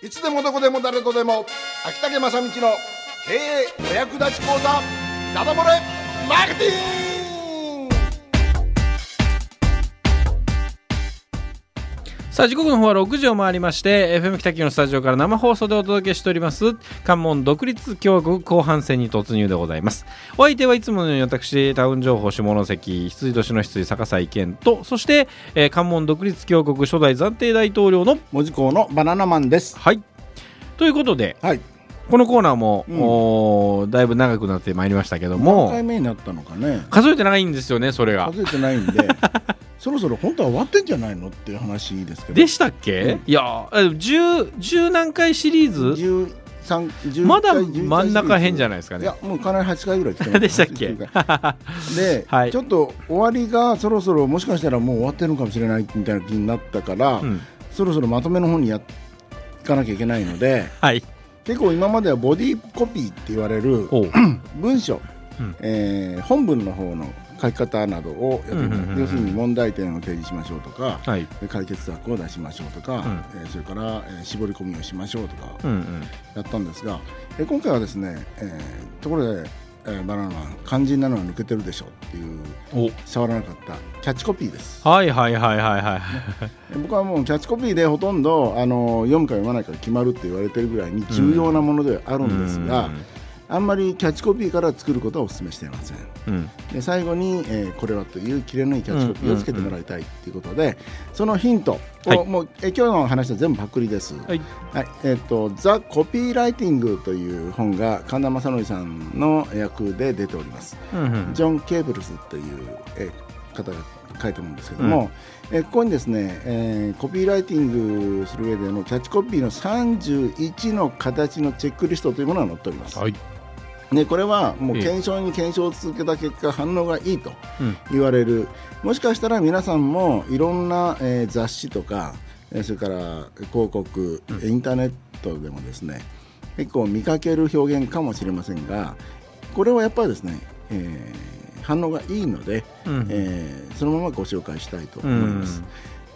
いつでもどこでも誰とでも秋竹正道の経営お役立ち講座ダダ漏れマーケティングさあ時刻の方は6時を回りまして FM 北九のスタジオから生放送でお届けしております関門独立共和国後半戦に突入でございます。お相手はいつものように私タウン情報下関羊年の羊坂井健とそして、えー関門独立共和国初代暫定大統領の文字工のバナナマンです。はい。ということではい。このコーナーも、うん。だいぶ長くなってまいりましたけど何も回目になったのかね。数えてないんですよねそれが。数えてないんで そろそろ本当は終わってんじゃないのっていう話ですけど。でしたっけ、うん。いや十十何回シリーズ？13 11まだ回11回真ん中辺じゃないですかね。いやもうかなり8回ぐらい来てます。でしたっけ？8回 で、はい。ちょっと終わりがそろそろもしかしたらもう終わってるのかもしれないみたいな気になったから、うん。そろそろまとめの方にやっかなきゃいけないのではい。結構今まではボディコピーって言われる 文章、うん。えー本文の方の書き方などをやってみたうんうんうんうん。要するに問題点を提示しましょうとか、はい。解決策を出しましょうとか、ん。えーそれから、えー絞り込みをしましょうとかうんうん。やったんですが、えー今回はですね、えーところで、えーバナナマン肝心なのは抜けてるでしょっていうお。触らなかったキャッチコピーです。はいはいはいはいはい。え ー僕はもうキャッチコピーでほとんどあの読むか読まないか決まるって言われてるぐらいに重要なものではあるんですが、あんまりキャッチコピーから作ることはお勧めしていません。うん。うんで最後に、えーこれはという切れのいいキャッチコピーをつけてもらいたいということで、そのヒントを、はい。もうえー今日の話は全部パクリです。はい。はい。えっ、と「ザ・コピーライティング」という本が神田正則さんの役で出ております。うんうん。ジョン・ケーブルスという、えー方が書いたものですけども、えーここにですね、えーコピーライティングする上でのキャッチコピーの31の形のチェックリストというものが載っております。はいね、これはもうええ。検証に検証を続けた結果反応がいいとうん。言われる、もしかしたら皆さんもいろんな、えー雑誌とか、えーそれから広告、インターネットでもですね結構見かける表現かもしれませんがこれはやっぱりですね、えー反応がいいので、うん。えーそのままご紹介したいと思います。ん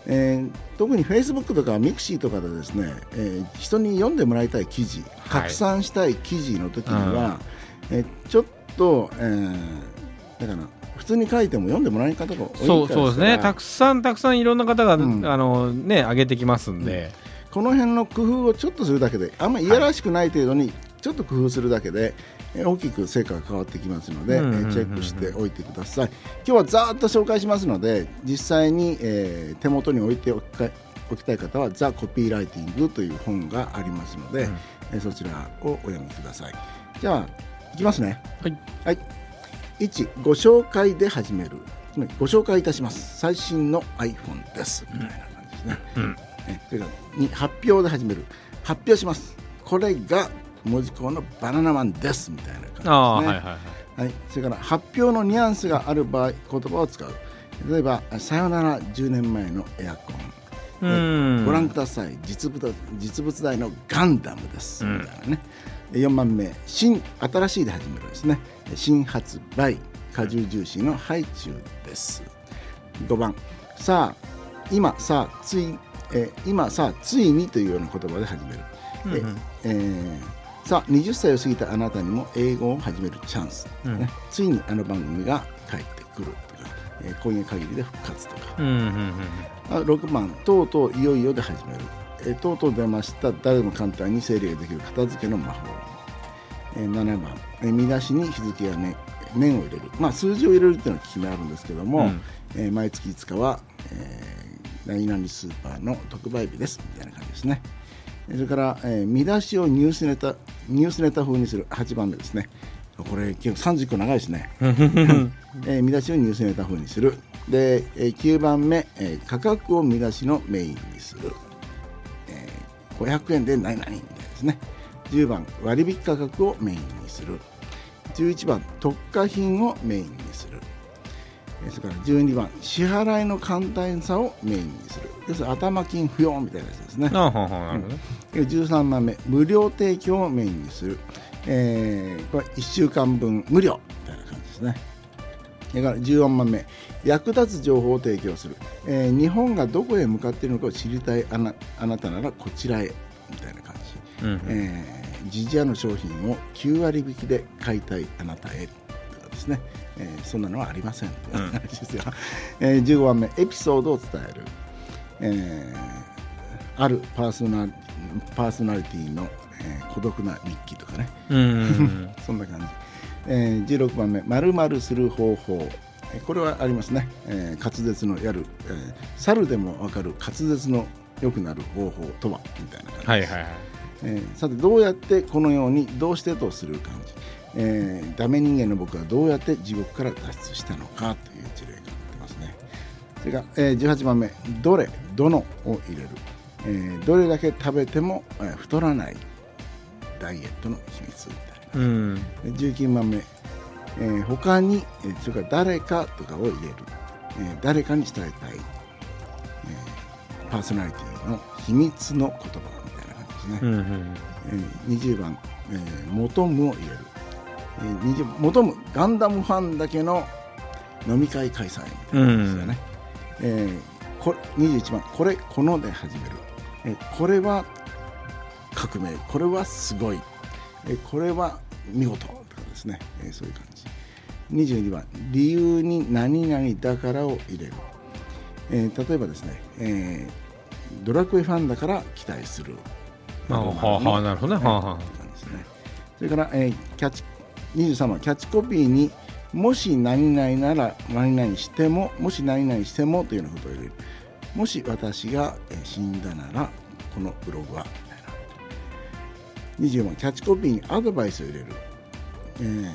えー特にフェイスブックとかミクシーとかでですね、えー人に読んでもらいたい記事拡散したい記事の時には、えーちょっと、えーだから普通に書いても読んでもらえ方が多いそうそうですね。たくさんたくさんいろんな方が、うん。あのね上げてきますんで、この辺の工夫をちょっとするだけであんまりいやらしくない程度にちょっと工夫するだけで、えー大きく成果が変わってきますので、えうんうんうん。チェックしておいてください。今日はざーっと紹介しますので実際に、えー手元に置いておきたいおきたい方は「ザ・コピーライティング」という本がありますので、うん。えーそちらをお読みください。じゃあいきますね。はい。はい、1ご紹介で始める。つまりご紹介いたします。最新の iPhone です。みたいな感じですね、うん。えそれから2発表で始める。発表します。これが文字工のバナナマンです。みたいな感じですね。ああはいはいはい。はい、それから発表のニュアンスがある場合言葉を使う。例えば「さよなら10年前のエアコン」うんご覧ください。実物実物大のガンダムです、うん。みたいなね。4番目新新しいで始めるですね。新発売果汁ジューシーのハイチュウです。5番。さあ今さあつい、えー今さあついにというような言葉で始める、うんうん。えーさあ20歳を過ぎたあなたにも英語を始めるチャンス、うん。ね、ついにあの番組が帰ってくるとか、えー今夜限りで復活とか。うんうんうんあ6番とうとういよいよで始める、えーとうとう出ました。誰でも簡単に整理ができる片付けの魔法、えー7番、えー見出しに日付や、ね、年を入れる、まあ、数字を入れるっていうのは決めあるんですけども、うん。えー毎月5日は、えー何々スーパーの特売日です。みたいな感じですね。えーそれから、えー見出しをニュースネタニュースネタ風にする8番目ですね。これ結構30個長いですね えー見出しをニュースネタ風にする。で、えー9番目、えー価格を見出しのメインにする、えー500円で何々みたいですね。10番割引価格をメインにする。11番特価品をメインにする。えーそれから12番支払いの簡単さをメインにする。要するに頭金不要みたいなやつですね。あははなるほどね。で13番目無料提供をメインにする、えーこれ1週間分無料みたいな感じですねから14番目役立つ情報を提供する、えー日本がどこへ向かっているのかを知りたいあなあなたならこちらへみたいな感じ、うんえー、ジジアの商品を9割引きで買いたいあなたへ。とかですね、えーそんなのはありません。という話ですよ、えー15番目エピソードを伝える、えーあるパーソナリパーソナリティの、えー孤独な日記とかね。うん。そんな感じ、えー16番目〇〇する方法えーこれはありますね、えー滑舌のやる、えー猿でも分かる滑舌の良くなる方法とはみたいな感じ。はいはいはい。えーさてどうやってこのようにどうしてとする感じ、えーダメ人間の僕はどうやって地獄から脱出したのかという事例が載ってますね。それから、えー18番目どれどのを入れる、えーどれだけ食べても、えー太らないダイエットの秘密うん。で19番目、えー他に、えーそれから誰かとかを入れる、えー誰かに伝えたい、えーパーソナリティの秘密の言葉みたいな感じですね、うんうん。えー20番、えー求むを入れる、えー20求むガンダムファンだけの飲み会開催みたいな感じですよね、えーこ21番。これこので始める、えーこれは革命。これはすごい、えーこれは見事とかですね、えーそういう感じ。22番。理由に何々だからを入れる、えー例えばですね、えードラクエファンだから期待する。あはあはあなるほどね。はあはですね。それから、えーキャッチ23番。キャッチコピーにもし何々なら何々してももし何々してもというようなことを入れる。もし私がえー死んだならこのブログはみたいな24番キャッチコピーにアドバイスを入れる、えー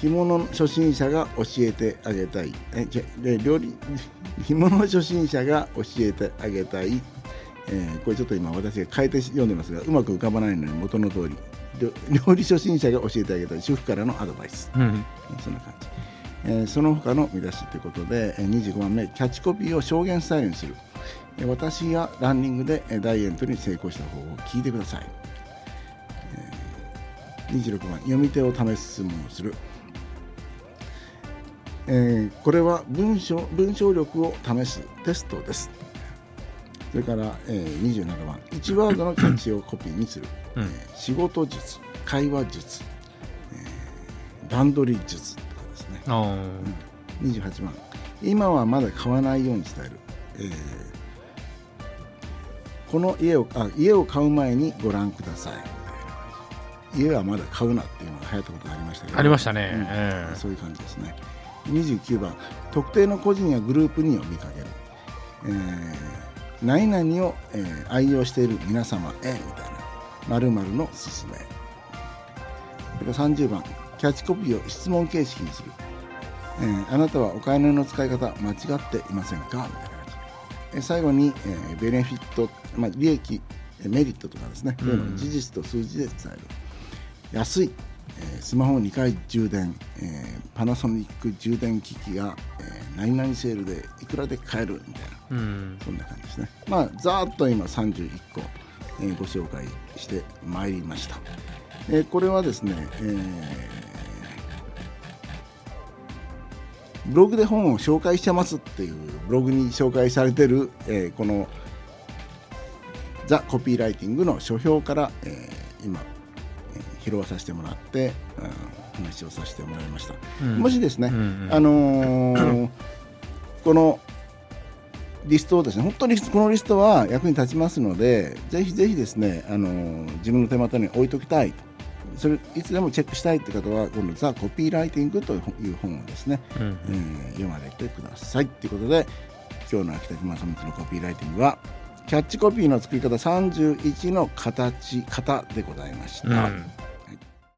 干物初心者が教えてあげたい。えで料理 干物初心者が教えてあげたい。えーこれちょっと今私が変えて読んでますがうまく浮かばないのに元の通り。料 料理初心者が教えてあげたい。主婦からのアドバイス。うん。そんな感じ、えーその他の見出しということでえー25番目キャッチコピーを証言スタイルにする。えー私がランニングでえーダイエットに成功した方法を聞いてください、えー26番読み手を試す質問をする。えーこれは文章文章力を試すテストです。それから、えー27番1ワードのキャッチをコピーにする、うん。えー仕事術会話術、えー段取り術とかですね。あ28番今はまだ買わないように伝える、えーこの家をあ家を買う前にご覧ください。みたいな感じ家はまだ買うなっていうのが流行ったことがありましたけど。ありましたね。うん。ええ。そういう感じですね。29番。特定の個人やグループに呼びかける、えー何々を、えー愛用している皆様へみたいな。〇〇のすすめ。それから30番。キャッチコピーを質問形式にする、えーあなたはお金の使い方間違っていませんか？みたいな最後に、えーベネフィット、まあ、利益えーメリットとかですね、そういうのを事実と数字で伝える。安い、えースマホ2回充電、えーパナソニック充電機器が、えー何々セールでいくらで買えるみたいな。うん。そんな感じですね。まあざーっと今31個、えーご紹介してまいりました、えーこれはですね、えーブログで本を紹介してますっていうブログに紹介されてる、えーこのザ・コピーライティングの書評から、えー今、えー拾わさせてもらって、うん話をさせてもらいました、うん。もしですね、うんうんあのー このリストをですね本当にこのリストは役に立ちますのでぜひぜひですね、あのー自分の手元に置いときたいそれいつでもチェックしたいって方はこのザ・コピーライティングという本をですね、うんえー読まれてください。ということで今日の秋田木正光のコピーライティングはキャッチコピーの作り方31の形型でございました。うん